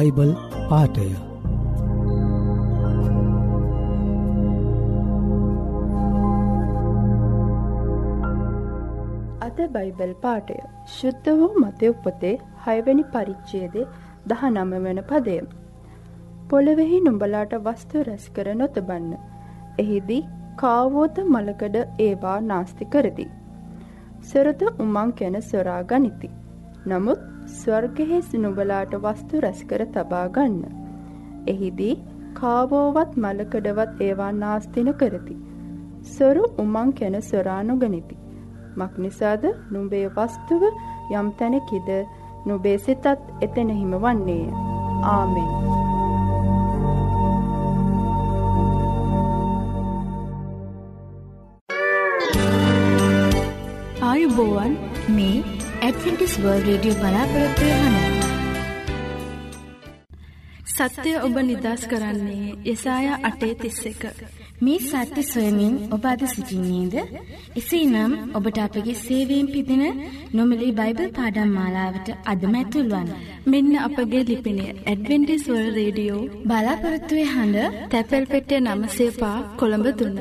Bible පාටය අද Bible පාටය ශුද්ධ වූ මතය උපතේ හයවැනි පරිච්චේදේ දහ නම වන පදය. පොළවෙහි නුඹලාට වස්තු රැස් කර නොතබන්න. එහිදී කාවෝත මලකඩ ඒවා නාස්ති කරති. සොරත උමං කැන සොරා ගනිති. නමුත් ස්වර්ගෙහි නුඹලාට වස්තු රැස්කර තබා ගන්න. එහිදී කාවෝවත් මලකඩවත් ඒවා නාස්තින කරති. සොරු උමං කැන සොරානුගනිති. මක්නිසාද නුඹේ වස්තුව යම් තැනකිද නුබේ සිතත් එතෙනෙහිම වන්නේය. ආමෙන්. ආයුබෝවන් මේ ඇඩවෙන්ටිස් වර්ල් රේඩියෝ බලාපොරොත්වය හඬ. සත්‍යය ඔබ නිදස් කරන්නේ යසාය අටේ තිස්ස එක. මේ සත්‍ය සොයමින් ඔබ අද සිසිින්නේද. එසේ නම් ඔබට අපගේ සේවීම් පිදින නොමලි බයිබල් පාඩම් මාලාවට අදමැතුල්වන්. මෙන්න අපගේ ලිපිනය ඇඩවෙන්ටිස්වල් රේඩියෝ බලාපොරොත්තුවේ හඬ තැපැල් පෙටිය නමසේපා කොළඹ තුන්න.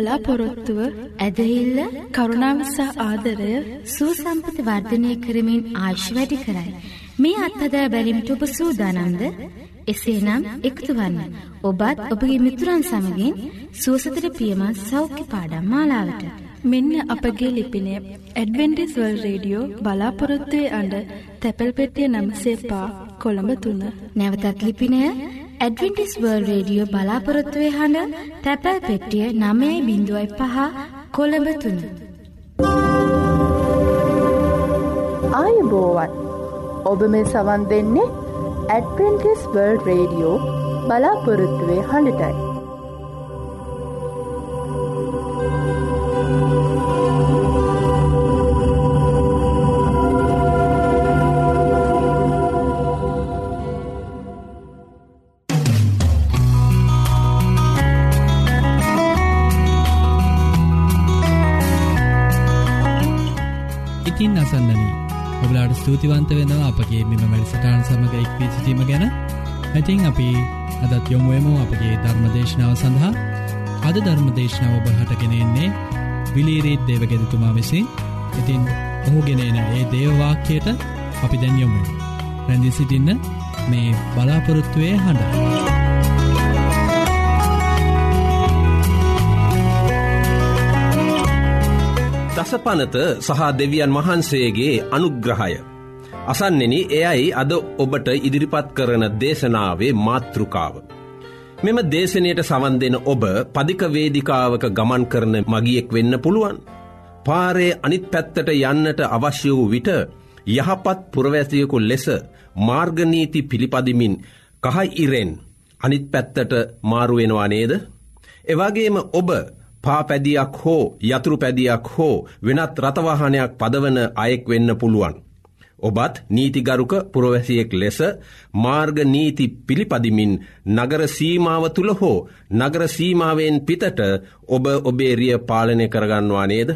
බලාපොරොත්තුව ඇදහිල්ල කරුණාවසා ආදරය සූසම්පත වර්ධනය කරමින් ආශ් වැඩි කරයි. මේ අත්හදා බැලිමිට ඔබ සූදානන්ද එසේනම් එක්තුවන්න ඔබත් ඔබගේ මිතුරන් සමගින් සුවසතර පියමත් සෞඛ්‍ය පාඩම් මාලාවට. මෙන්න අපගේ ලිපිනය ඇඩවෙන්ටිස්වල් රේඩියෝ බලාපොරොත්තුවේ අඩ තැපැල් පෙටිය නම්සේ පා කොළඹ තුන්න. නැවතත් ලිපිනය ඇඩවෙන්ටිස් වර්ල් රේඩියෝ බලාපොරොත්තුවේ හඬ තැපැල් පෙට්ටිය නමයයි බිඳුවයි පහ කොළඹ තුන්න. ආයුබෝවන් ඔබ මේ සවන් දෙන්නේ ඇඩවෙන්ටිස් වර්ල් රේඩියෝ බලාපොරොත්තුවේ හඬටයි. ස්තුතිවන්ත වෙනවා. අපගේ මෙම වැඩසටාන් සමඟ එක්වී සිටීම ගැන. ඇතින් අපි අදත් යොමුුවමෝ අපගේ ධර්මදේශනාව සඳහා. අද ධර්මදේශනාව ඔබහටගෙනෙන්නේ විලීරීත් දේවගෙදතුමා විසින්. ඉතින් ඔහුගෙනන ඒ දේවවාක්‍යයට අපි දැන් යොමු රැඳදි සිටින්න මේ බලාපොරොත්තුවය හඬ. දසපනත සහ දෙවියන් වහන්සේගේ අනුග්‍රහය. අසන්නෙන එයයි අද ඔබට ඉදිරිපත් කරන දේශනාවේ මාතෘකාව. මෙම දේශනයට සවන් දෙන ඔබ පදිකවේදිකාවක ගමන් කරන මගියෙක් වෙන්න පුළුවන්. පාරේ අනිත් පැත්තට යන්නට අවශ්‍ය වූ විට යහපත් පුරවැසියකු ලෙස මාර්ගනීති පිළිපදිමින් කහයි ඉරෙන් අනිත් පැත්තට මාරුවෙනවා නේද. එවාගේම ඔබ පාපැදියක් හෝ යතුරු පැදියක් හෝ වෙනත් රතවාහනයක් පදවන අයෙක් වෙන්න පුළුවන්. ඔබත් නීතිගරුක පුරවැසියෙක් ලෙස මාර්ග නීති පිළිපදිමින් නගර සීමාව තුළ හෝ නගර සීමාවෙන් පිතට ඔබ ඔබේරිය පාලනය කරගන්නවා නේද.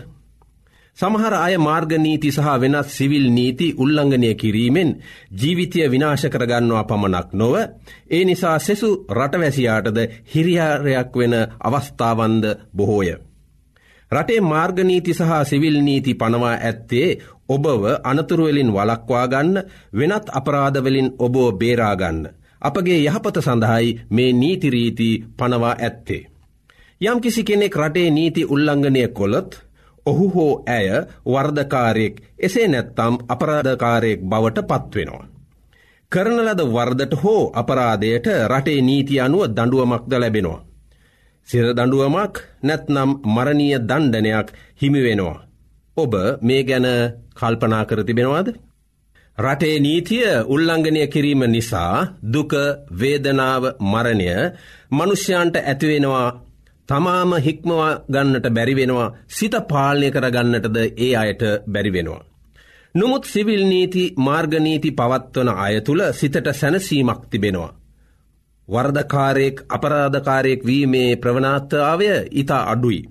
සමහර අය මාර්ගනීති සහ වෙනත් සිවිල් නීති උල්ලංඝනය කිරීමෙන් ජීවිතය විනාශ කරගන්නවා පමණක් නොව ඒ නිසා සෙසු රටවැසියාටද හිරියාරයක් වෙන අවස්ථාවන්ද බොහෝය. රටේ මාර්ගනීති සහ සිවිල් නීති පනවා ඇත්තේ ඔබව අනතුරුවලින් වලක්වා ගන්න වෙනත් අපරාධවලින් ඔබෝ බේරාගන්න. අපගේ යහපත සඳහායි මේ නීතිරීති පනවා ඇත්තේ. යම් කිසි කෙනෙක් රටේ නීති උල්ලංඝනය කොළොත් ඔහු හෝ ඇය වර්ධකාරයෙක් එසේ නැත්තම් අපරාධකාරයෙක් බවට පත්වෙනවා. කරන ලද වර්දට හෝ අපරාධයට රටේ නීති අනුව දඩුවමක්ද ලැබෙනවා. සිර දඩුවමක් නැත්නම් මරණීය දණ්ඩනයක් හිමිවෙනවා. ඔබ මේ ගැන කල්පනා කර තිබෙනවාද? රටේ නීතිය උල්ලංඝනය කිරීම නිසා දුක වේදනාව මරණය මනුෂ්‍යයන්ට ඇතිවෙනවා තමාම හික්මවා ගන්නට බැරිවෙනවා සිත පාලනය කරගන්නටද ඒ අයට බැරිවෙනවා. නොමුත් සිවිල් නීති මාර්ගනීති පවත්වන අය තුළ සිතට සැනසීමක් තිබෙනවා. වර්ධකාරයෙක් අපරාධකාරයෙක් වීමේ ප්‍රවනාත්තාවය ඉතා අඩුයි.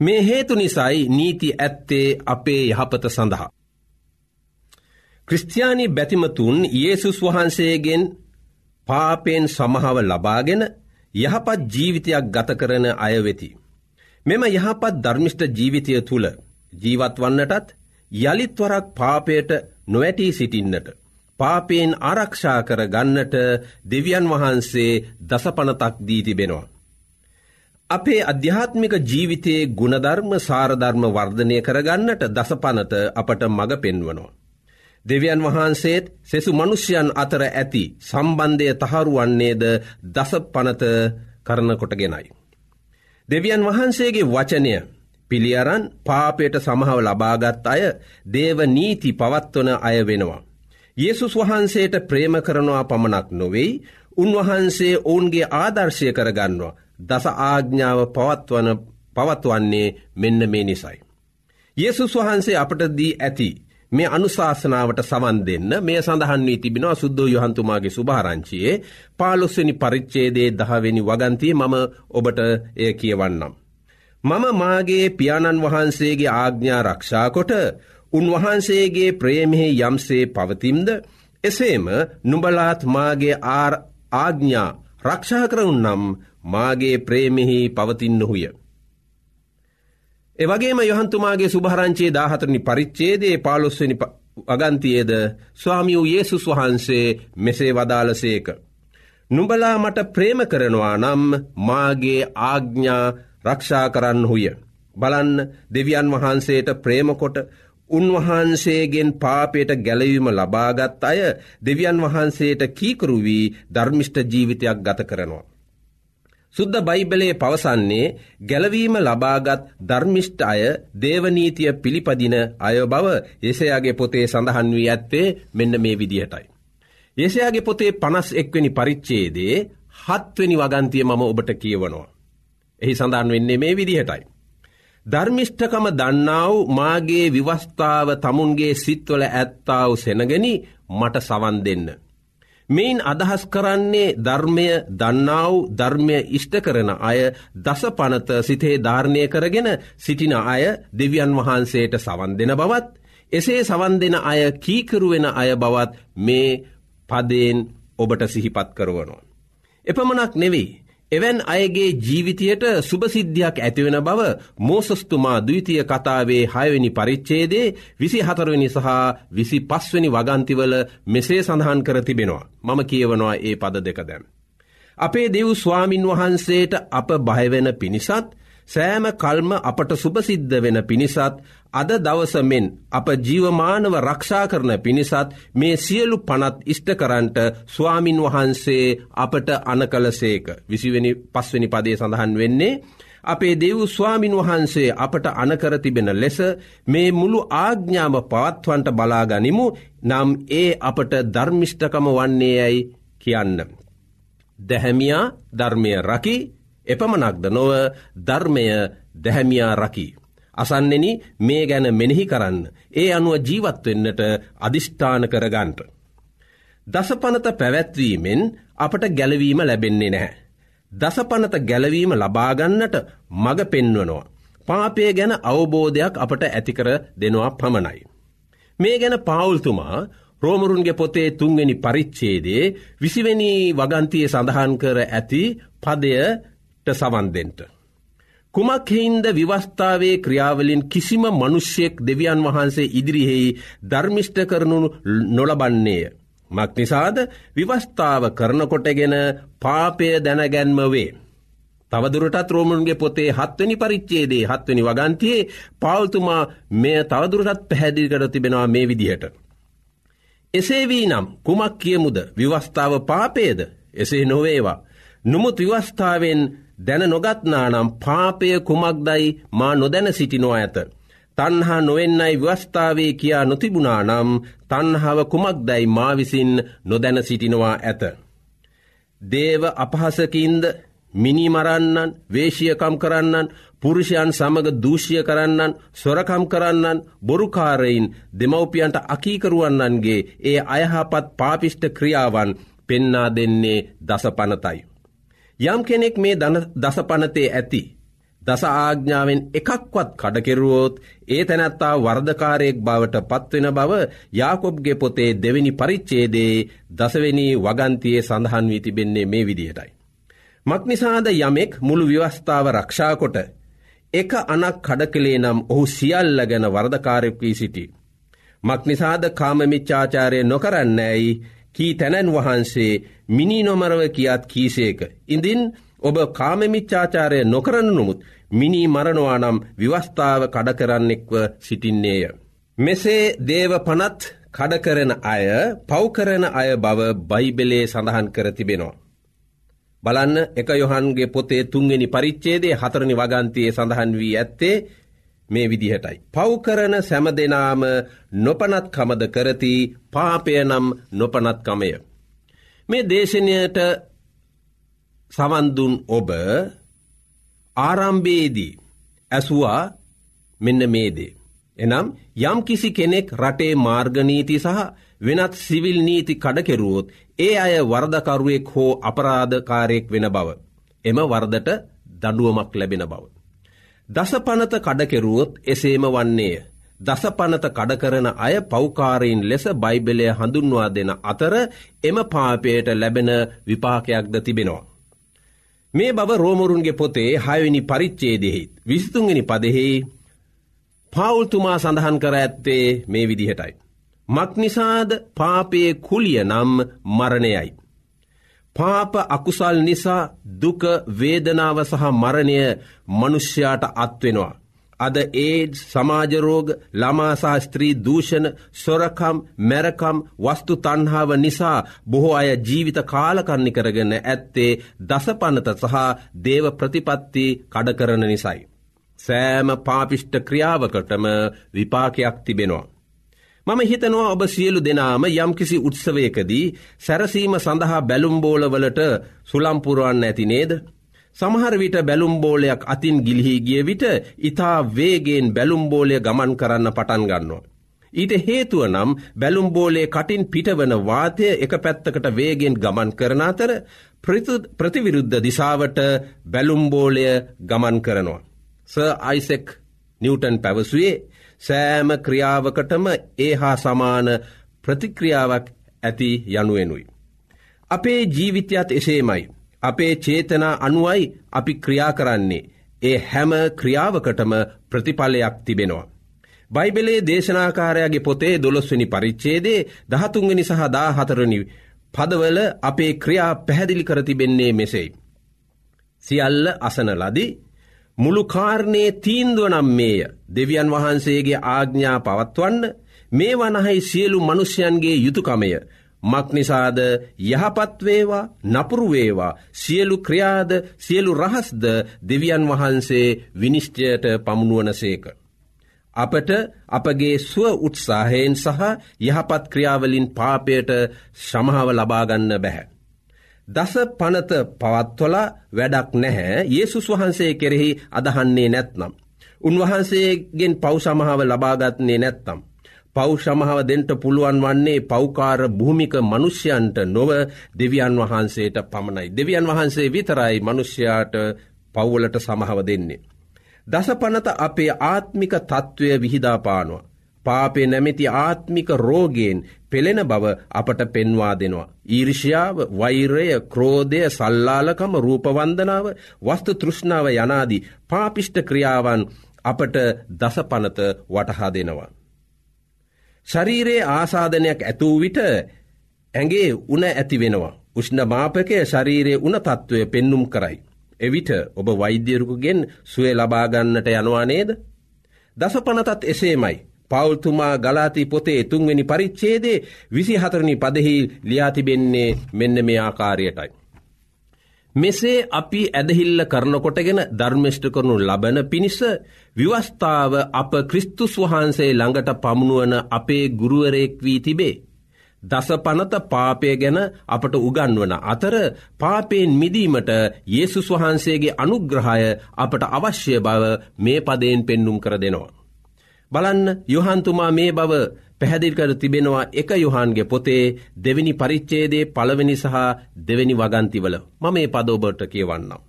මේ හේතු නිසයි නීති ඇත්තේ අපේ යහපත සඳහා. ක්‍රස්තියානි බැතිමතුන් ඒසුස් වහන්සේගෙන් පාපෙන් සමහාව ලබාගෙන යහපත් ජීවිතයක් ගත කරන අයවෙති. මෙම යහපත් ධර්මිෂ්ට ජීවිතය තුළ ජීවත් වන්නටත් යළිත්වරක් පාපයට නොවැටී සිටින්නට. පාපයෙන් ආරක්ෂා කර ගන්නට දෙවියන් වහන්සේ දසපනතක් දී තිබෙනවා. අපේ අධ්‍යාත්මික ජීවිතයේ ගුණධර්ම සාරධර්ම වර්ධනය කරගන්නට දසපනත අපට මඟ පෙන්වනවා. දෙවියන් වහන්සේත් සෙසු මනුෂ්‍යයන් අතර ඇති සම්බන්ධය තහරුවන්නේද දස පනත කරනකොටගෙනයි. දෙවියන් වහන්සේගේ වචනය පිළියරන් පාපයට සමහව ලබාගත් අය දේව නීති පවත්වන අය වෙනවා. යේසුස් වහන්සේට ප්‍රේම කරනවා පමණක් නොවෙයි උන්වහන්සේ ඔවුන්ගේ ආදර්ශය කරගන්නවා දස ආග්ඥාව පවත්වන පවත්වන්නේ මෙන්න මේ නිසයි. යේසුස් වහන්සේ අපට දී ඇති මේ අනුශාසනාවට සවන් දෙන්න මේ සඳහන් වී තිබෙනවා සුද්දෝ යහන්තුමාගේ සුභාරංචියයේ පාලොස්වනි පරිච්චේදේ දහවෙනි වගන්තිය මම ඔබට එය කියවන්නම්. මම මාගේ පියාණන් වහන්සේගේ ආග්ඥා රක්ෂාකොට උන්වහන්සේගේ ප්‍රේමෙහි යම්සේ පවතිම්ද එසේම නුබලාත් මාගේ ආග්ඥා රක්ෂා කරවුන් නම් මාගේ ප්‍රේමෙහි පවතින්නහුය. එවගේම යොහන්තුමාගේ සුභරංචේ දාහතරනි පරිච්චේදේ පාලොස්වනි වගන්තියේද ස්වාමියූ යේසුස් වහන්සේ මෙසේ වදාලසේක. නුඹලා මට ප්‍රේම කරනවා නම් මාගේ ආග්ඥා රක්ෂා කරන්න හුය. බලන්න දෙවියන් වහන්සේට ප්‍රේමකොට උන්වහන්සේගෙන් පාපයට ගැලවීම ලබාගත් අය දෙවියන් වහන්සේට කීකරු වී ධර්මිෂ්ට ජීවිතයක් ගත කරනවා. සුද්ද බයිබලයේ පවසන්නේ ගැලවීම ලබාගත් ධර්මිෂ්ට අය දේවනීතිය පිළිපදින අය බව ඒසයාගේ පොතේ සඳහන් වී ඇත්තේ මෙන්න මේ විදිහටයි. ඒසයාගේ පොතේ පනස් එක්වනි පරිච්චේදේ හත්වනි වගන්තිය මම ඔබට කියවනවා. එහි සඳහන් වෙන්නේ මේ විදිහටයි. ධර්මිෂ්ඨකම දන්නාව මාගේ විවස්ථාව තමුන්ගේ සිත්වල ඇත්තාව සෙනගනි මට සවන් දෙන්න. මෙයින් අදහස් කරන්නේ ධර්මය දන්නාව ධර්මය ඉෂ්ට කරන අය දස පනත සිතේ ධාරණය කරගෙන සිටින අය දෙවියන් වහන්සේට සවන් දෙන බවත් එසේ සවන් දෙන අය කීකරුවෙන අය බවත් මේ පදයෙන් ඔබට සිහිපත් කරවනවා. එපමණක් නෙවෙයි. එවැන් අයගේ ජීවිතයට සුභසිද්ධියක් ඇතිවෙන බව මෝසස්තුමා දවිතිය කතාවේ හයවෙනි පරිච්චේදේ විසි හතරවෙනි සහ විසි පස්වනි වගන්තිවල මෙසේ සඳහන් කර තිබෙනවා. මම කියවනවා ඒ පද දෙක දැම්. අපේ දෙව් ස්වාමින් වහන්සේට අප බයවෙන පිණිසත් සෑම කල්ම අපට සුභසිද්ධ වෙන පිණිසත් අද දවසමෙන් අප ජීවමානව රක්ෂා කරන පිණිසත් මේ සියලු පනත් ඉෂ්ට කරන්ට ස්වාමින් වහන්සේ අපට අන කලසේක විසිවෙනි පස්වනි පදේ සඳහන් වෙන්නේ. අපේ දෙව් ස්වාමින් වහන්සේ අපට අනකර තිබෙන ලෙස මේ මුළු ආග්ඥාම පවත්වන්ට බලාගනිමු නම් ඒ අපට ධර්මිෂ්ඨකම වන්නේ යැයි කියන්න. දැහැමියා ධර්මය රකි එපමණක්ද නොව ධර්මය දැහැමියා රකි. අසන්නෙන මේ ගැන මෙනෙහි කරන්න ඒ අනුව ජීවත්වෙන්නට අධිෂ්ඨාන කරගන්ට. දසපනත පැවැත්වීමෙන් අපට ගැලවීම ලැබෙන්නේ නැහැ. දසපනත ගැලවීම ලබාගන්නට මඟ පෙන්වනවා. පාපය ගැන අවබෝධයක් අපට ඇතිකර දෙනවා පමණයි. මේ ගැන පවුල්තුමා රෝමරුන්ගේ පොතේ තුන්වෙනි පරිච්චේදේ විසිවෙනි වගන්තිය සඳහන් කර ඇති පදයට සවන්දෙන්ට. කුමක් හින්ද විවස්ථාවේ ක්‍රියාවලින් කිසිම මනුෂ්‍යයෙක් දෙවියන් වහන්සේ ඉදිරිහෙහි ධර්මිෂ්ට කරනු නොලබන්නේය. මක් නිසාද විවස්ථාව කරනකොටගෙන පාපය දැනගැන්ම වේ. තවදුරටත් රෝමන්ගේ පොතේ හත්වනි පරිච්චේදේ හත්වනි වගන්තියේ පවල්තුමා මෙය තවදුරටත් පැහැදිල් කර තිබෙනවා මේ විදිහට. එසේ වී නම් කුමක් කියමුද විවස්ථාව පාපේද එසේ නොවේවා. නොමුත් විවස්ථාවෙන් දැන නොගත්නා නම් පාපය කුමක්දයි මා නොදැන සිටිනෝ ඇත. තන්හා නොවෙන්නයි ව්‍යවස්ථාවේ කියා නොතිබුණා නම් තන්හාව කුමක්දයි මාවිසින් නොදැන සිටිනවා ඇත. දේව අපහසකින්ද මිනිමරන්නන් වේශයකම් කරන්නන් පුරුෂයන් සමග දූෂය කරන්නන් සොරකම් කරන්නන් බොරුකාරයින් දෙමව්පියන්ට අකීකරුවන්නන්ගේ ඒ අයහපත් පාපිෂ්ට ක්‍රියාවන් පෙන්නා දෙන්නේ දස පනතයි. යම් කෙනෙක් මේ දසපනතේ ඇති. දස ආග්ඥාවෙන් එකක්වත් කඩකෙරුවෝත් ඒ තැනැත්තා වර්ධකාරයෙක් බවට පත්වෙන බව යාකොබ්ගේ පොතේ දෙවැනි පරිච්චේදේ දසවෙනි වගන්තියේ සඳහන් වී තිබෙන්නේ මේ විදිහටයි. මක්නිසාද යමෙක් මුළු ව්‍යවස්ථාව රක්ෂාකොට එක අනක් කඩ කළේ නම් ඔහු සියල්ල ගැන වර්ධකාරයක් වී සිටි. මක්නිසාද කාමමිච්චාචාරය නොකරන්න ඇයි කී තැනැන් වහන්සේ මිනි නොමරව කියාත් කීසේක. ඉඳින් ඔබ කාමමිච්චාචාරය නොකරන නොමුත් මිනි මරණවා නම් විවස්ථාව කඩකරන්නෙක්ව සිටින්නේය. මෙසේ දේව පනත් කඩකරන අය පව්කරන අය බව බයිබෙලේ සඳහන් කර තිබෙනවා. බලන්න එක යොහන්ගේ පොතේ තුන්ගෙන පරිච්චේදේ හතරණි වගන්තයේ සඳහන් වී ඇත්තේ මේ විදිහටයි. පව්කරන සැම දෙනාම නොපනත්කමද කරති පාපය නම් නොපනත්කමය. මේ දේශනයට සවන්දුන් ඔබ ආරම්භේදී ඇසුවා මෙන්න මේදේ. එනම් යම් කිසි කෙනෙක් රටේ මාර්ගනීති සහ වෙනත් සිවිල් නීති කඩකෙරුවොත් ඒ අය වර්ධකරුවෙක් හෝ අපරාධකාරයෙක් වෙන බව. එම වර්දට දඩුවමක් ලැබෙන බව. දසපනත කඩකෙරුවොත් එසේම වන්නේය. දසපනත කඩකරන අය පෞකාරයෙන් ලෙස බයිබලය හඳුන්වා දෙන අතර එම පාපයට ලැබෙන විපාකයක්ද තිබෙනවා. මේ බව රෝමරුන්ගේ පොතේ හයවිනි පරිච්චේදෙහිත් විස්තුන්ගෙන පදෙහි පවුල්තුමා සඳහන් කර ඇත්තේ මේ විදිහටයි. මක්නිසාද පාපයේ කුලිය නම් මරණයයි. පාප අකුසල් නිසා දුක වේදනාව සහ මරණය මනුෂ්‍යයාට අත්වෙනවා. අද ඒඩ් සමාජරෝග ළමාසා ස්ත්‍රී දූෂණ සොරකම් මැරකම් වස්තු තන්හාාව නිසා බොහෝ අය ජීවිත කාලකරණි කරගන්න ඇත්තේ දසපනත සහ දේව ප්‍රතිපත්ති කඩකරන නිසයි. සෑම පාපිෂ්ට ක්‍රියාවකටම විපාකයක් තිබෙනවා. මම හිතනවා ඔබ සියලු දෙනාම යම්කිසි උත්සවයකදී සැරසීම සඳහා බැලුම්බෝලවලට සුළම්පුරුවන්න ඇති නේද. සමහර විට බැලුම්බෝලයක් අතින් ගිලිහි ගිය විට ඉතා වේගෙන් බැලුම්බෝලය ගමන් කරන්න පටන් ගන්නවා. ඊට හේතුව නම් බැලුම්බෝලේ කටින් පිටවන වාතය එක පැත්තකට වේගෙන් ගමන් කරන අතර ප්‍රතිවිරුද්ධ දිසාවට බැලුම්බෝලය ගමන් කරනවා. ස අයිසෙක් නිවටන් පැවසුවේ සෑම ක්‍රියාවකටම ඒ හා සමාන ප්‍රතික්‍රියාවක් ඇති යනුවෙනුයි. අපේ ජීවිතයත් එසේමයි. අපේ චේතනා අනුවයි අපි ක්‍රියා කරන්නේ. ඒ හැම ක්‍රියාවකටම ප්‍රතිඵලයක් තිබෙනවා. බයිබෙලේ දේශනාකාරයාගේ පොතේ දොළොස්වනි පරිච්චේදේ දහතුන්ගනි සහ දා හතරනි පදවල අපේ ක්‍රියා පැහැදිලි කරතිබෙන්නේ මෙසෙයි. සියල්ල අසන ලදි මුළු කාරණයේ තීන්දුව නම් මේය දෙවියන් වහන්සේගේ ආග්ඥා පවත්වන්න මේ වනහයි සියලු මනුෂ්‍යයන්ගේ යුතුකමය මක්නිසාද යහපත්වේවා නපුරුවේවා සියලු ක්‍රියාද සියලු රහස්ද දෙවියන් වහන්සේ විනිශ්චයට පමුණුවන සේක. අපට අපගේ ස්ව උත්සාහයෙන් සහ යහපත් ක්‍රියාවලින් පාපයට ශමහාව ලබාගන්න බැහැ. දස පනත පවත්වලා වැඩක් නැහැ ඒසුස් වහන්සේ කෙරෙහි අදහන්නේ නැත්නම්. උන්වහන්සේගෙන් පෞසමහාව ලබාගත්න්නේ නැත්තම්. පෞෂමහාව දෙන්ට පුළුවන් වන්නේ පෞකාර භූමික මනුෂ්‍යයන්ට නොව දෙවියන් වහන්සේට පමණයි. දෙවියන් වහන්සේ විතරයි මනුෂ්‍යයාට පව්වලට සමහව දෙන්නේ. දස පනත අපේ ආත්මික තත්ත්වය විහිදාපානවා. පාපේ නැමැති ආත්මික රෝගයෙන් පෙළෙන බව අපට පෙන්වා දෙනවා. ඊර්ෂ්‍යාව වෛරය ක්‍රෝධය සල්ලාලකම රූපවන්දනාව වස්තු තෘෂ්ණාව යනාදී පාපිෂ්ට ක්‍රියාවන් අපට දසපනත වටහා දෙනවා. ශරීරයේ ආසාධනයක් ඇතුූ විට ඇගේ උන ඇති වෙනවා. උෂ්ණ මාපකය ශරීරයේ උන තත්ත්වය පෙන්නුම් කරයි. එවිට ඔබ වෛද්‍යරුකුගෙන් සුවේ ලබාගන්නට යනවා නේද. දසපනතත් එසේමයි. පවුල්තුමා ගලාති පොතේ තුන්වෙනි පරිච්චේදේ විසි හතරණි පදහි ලියාතිබෙන්නේ මෙන්න මේ ආකාරයටයි. මෙසේ අපි ඇදහිල්ල කරනකොටගෙන ධර්මිෂ්ට කරනු ලබන පිණිස විවස්ථාව අප ක්‍රිස්තුස් වහන්සේ ළඟට පමුණුවන අපේ ගුරුවරෙක් වී තිබේ. දස පනත පාපය ගැන අපට උගන්වන අතර පාපයෙන් මිදීමට යේසුස් වහන්සේගේ අනුග්‍රහය අපට අවශ්‍ය බව මේ පදයෙන් පෙන්නුම් කර දෙනවා. බලන්න යොහන්තුමා මේ බව පැහැදිල්කර තිබෙනවා එක යොහන්ගේ පොතේ දෙවිනි පරිච්චේදේ පළවෙනි සහ දෙවැනි වගන්තිවල මම මේ පදෝබට කියවන්නම්.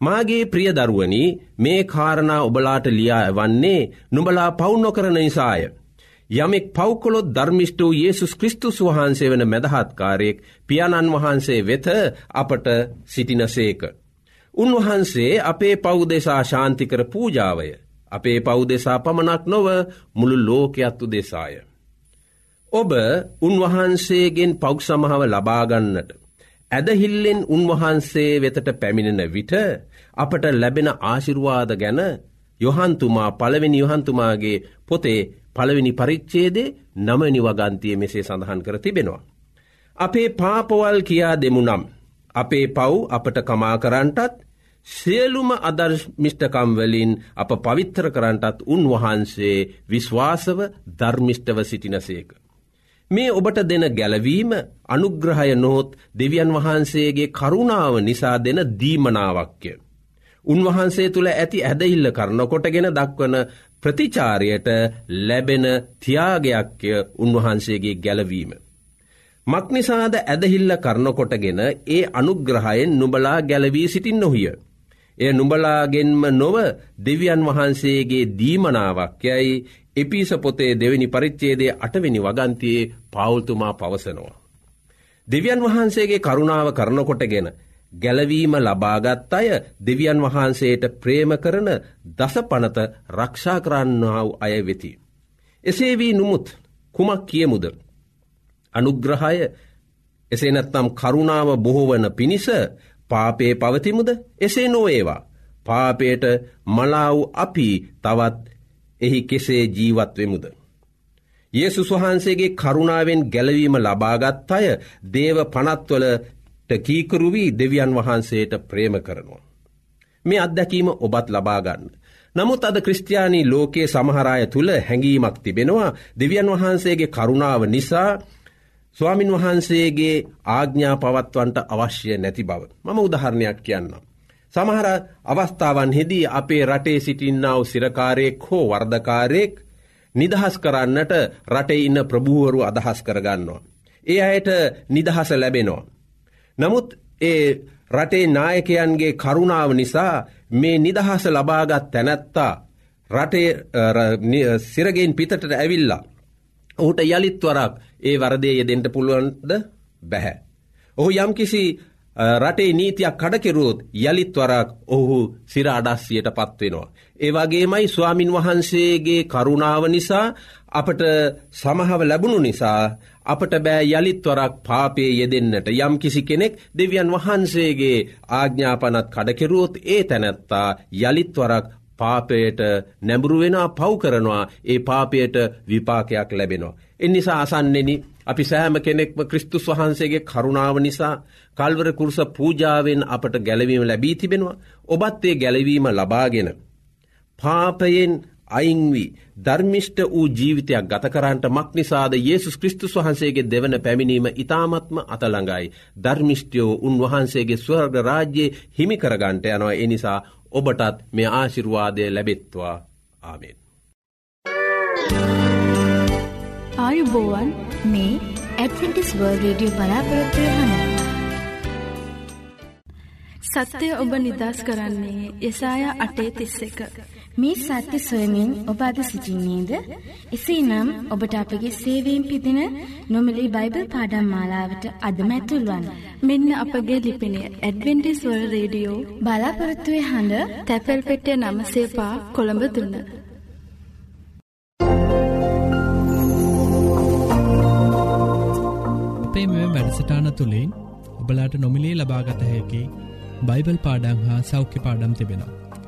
මාගේ ප්‍රියදරුවනි මේ කාරණා ඔබලාට ලියා වන්නේ නුඹලා පවුන්නො කරන නිසාය. යමෙක් පෞකොලොත් ධර්මිෂ්ට වූ යේසුස් කෘස්තුස් වහන්සේ වන මැදහත්කාරයෙක් පියාණන් වහන්සේ වෙත අපට සිටිනසේක. උන්වහන්සේ අපේ පෞදෙසා ශාන්තිකර පූජාවය අපේ පෞදෙසා පමණක් නොව මුළු ලෝකයත්තු දෙසාය. ඔබ උන්වහන්සේගෙන් පෞක් සමහාව ලබාගන්නට. ඇදහිල්ලෙන් උන්වහන්සේ වෙතට පැමිණෙන විට අපට ලැබෙන ආශිරුවාද ගැන යොහන්තුමා පළවෙනි යොහන්තුමාගේ පොතේ පළවෙනි පරිච්චේදේ නමනි වගන්තිය මෙසේ සඳහන් කර තිබෙනවා. අපේ පාපවල් කියා දෙමුනම්. අපේ පව් අපට කමා කරන්ටත් සියලුම අදර්මිෂ්ටකම්වලින් අප පවිත්‍ර කරන්ටත් උන්වහන්සේ විශ්වාසව ධර්මිෂ්ටව සිටිනසේක. මේ ඔබට දෙන ගැලවීම අනුග්‍රහය නොහොත් දෙවියන් වහන්සේගේ කරුණාව නිසා දෙන දීමනාවක්ය. උන්වහන්සේ තුළ ඇති ඇදහිල්ල කරනකොටගෙන දක්වන ප්‍රතිචාරයට ලැබෙන තියාගයක්ය උන්වහන්සේගේ ගැලවීම. මක්නිසාද ඇදහිල්ල කරනකොටගෙන ඒ අනුග්‍රහයෙන් නුබලා ගැලවී සිටින් නොහිය. එය නුඹලාගෙන්ම නොව දෙවියන් වහන්සේගේ දීමනාවක් යැයි එපිස පොතේ දෙවැනි පරිච්චේදේ අටවෙනි වගන්තියේ පවුල්තුමා පවසනවා. දෙවියන් වහන්සේගේ කරුණාව කරනකොටගෙන ගැලවීම ලබාගත් අය දෙවියන් වහන්සේට ප්‍රේම කරන දස පනත රක්ෂා කරන්නාව අය වෙති. එසේ වී නුමුත් කුමක් කියමුද. අනුග්‍රහය එසේ නැත්නම් කරුණාව බොහෝවන පිණිස පාපේ පවතිමුද එසේ නොඒවා. පාපයට මලාව් අපි තවත් එහි කෙසේ ජීවත්වෙමුද. ඒසුස් වහන්සේගේ කරුණාවෙන් ගැලවීම ලබාගත් අය දේව පනත්වලට කීකරුවී දෙවියන් වහන්සේට ප්‍රේම කරනවා. මේ අත්දැකීම ඔබත් ලබාගන්න. නමුත් අද ක්‍රස්ටයානී ලෝකයේ සමහරය තුළ හැඟීමක් තිබෙනවා දෙවියන් වහන්සේගේ කරුණාව නිසා ස්වාමින් වහන්සේගේ ආග්ඥා පවත්වන්ට අවශ්‍ය නැති බව. මම උදහරණයක් කියන්නම්. සමහර අවස්ථාවන් හෙදී අපේ රටේ සිටින්නාව සිරකාරයෙක් හෝ වර්ධකාරයෙක් නිදහස් කරන්නට රටේ ඉන්න ප්‍රභූවරු අදහස් කරගන්නවා. ඒ අයට නිදහස ලැබෙනවා. නමුත් ඒ රටේ නායකයන්ගේ කරුණාව නිසා මේ නිදහස ලබාගත් තැනැත්තා රටේ සිරගෙන් පිතට ඇවිල්ලා. ඔහුට යළිත්වරක් ඒ වරදේ යෙදෙන්ට පුළුවන්ද බැහැ. ඔහු යම්කිසි රටේ නීතියක් කඩකෙරුවොත් යළිත්වරක් ඔහු සිර අඩස්සියට පත්වෙනවා. ඒවගේමයි ස්වාමින් වහන්සේගේ කරුණාව නිසා අපට සමහව ලැබුණු නිසා අපට බෑ යළිත්වරක් පාපේ යෙදෙන්නට යම් කිසි කෙනෙක් දෙවියන් වහන්සේගේ ආග්ඥාපනත් කඩකෙරුවොත් ඒ තැනැත්තා යළිත්වරක් පාපයට නැඹුරුවෙනවා පව් කරනවා ඒ පාපයට විපාකයක් ලැබෙනවා. එනිසා අසන්නෙනි අපි සෑම කෙනෙක්ම ක්‍රිස්තුස් වහන්සේගේ කරුණාව නිසා කල්වර කුරුස පූජාවෙන් අපට ගැලවීම ලැබී තිබෙනවා ඔබත්ඒ ගැලවීම ලබාගෙන. පාපයෙන් අයිංවී ධර්මිෂ්ට වූ ජීවිතයක් ගතකරන්ට මක්නිසාද යේසුස් ක්‍රිස්තුස් වහන්සේගේ දෙවන පැමිණීම ඉතාමත්ම අතළඟයි. ධර්මිෂ්ටයෝ උන්වහන්සේගේ ස්වර්ග රාජ්‍යයේ හිමිකරගන්ට යනවා එනිසා ඔබටත් මේ ආශිරුවාදය ලැබෙත්වා ආමෙන්. ආයුබෝවන් මේ ඇඩ්ෆිටිස් වර්ල් රේඩියෝ බලාපොරොත්වය හන. සත්‍යය ඔබ නිදස් කරන්නේ යසාය අටේ තිස්ස එක. මේ සත්‍ය සොයමින් ඔබ අද සිසිින්නේද. එසේ නම් ඔබට අපගේ සේවීම් පිදින නොමලි බයිබල් පාඩම් මාලාවට අදමැතුල්වන්. මෙන්න අපගේ ලිපිනේ ඇඩවෙන්ටිස්වල් රේඩියෝ බලාපොරත්තුවේ හඬ තැපැල් පෙටිය නමසේපා කොළඹ දුන්න. අපේ මෙ වැඩසටාන තුළින් ඔබලාට නොමිලේ ලබාගත හැකි බයිබල් පාඩම් හා සෞඛ්‍ය පාඩම් තිබෙනවා.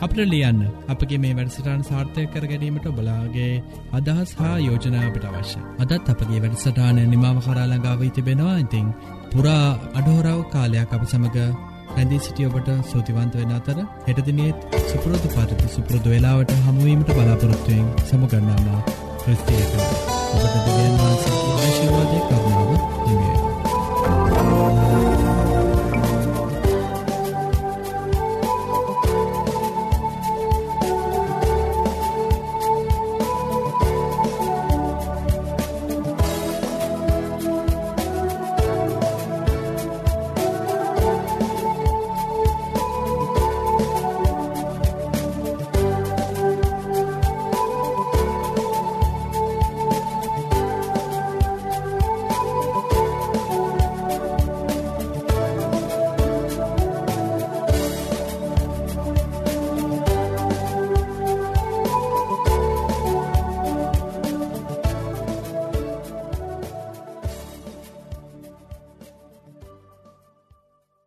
අපට ලියන්න. අපගේ මේ වැඩසටාන් සාර්ථය කර ගැනීමට බලාගේ අදහස් හා යෝජනාවට අවශ්‍ය අදත් අපගේ වැඩසටාන නිමාව කරාලඟාව තිබෙනවා. ඉතිං පුරා අඩහෝරාව කාලයක් අප සමඟ ඇැදිී සිටිය ඔබට සූතිවන්ත වෙන අතර හෙටදිනෙත් සුපුරෝධ පාටති සුපුරෘදු වෙලාවට හමුවීමට බලාපොරොත්තුවයෙන් සමුගන්නාම ක්‍රස්තියක ඔබට දෙවන් වහන්සේ ආශිවාදය කරනවා.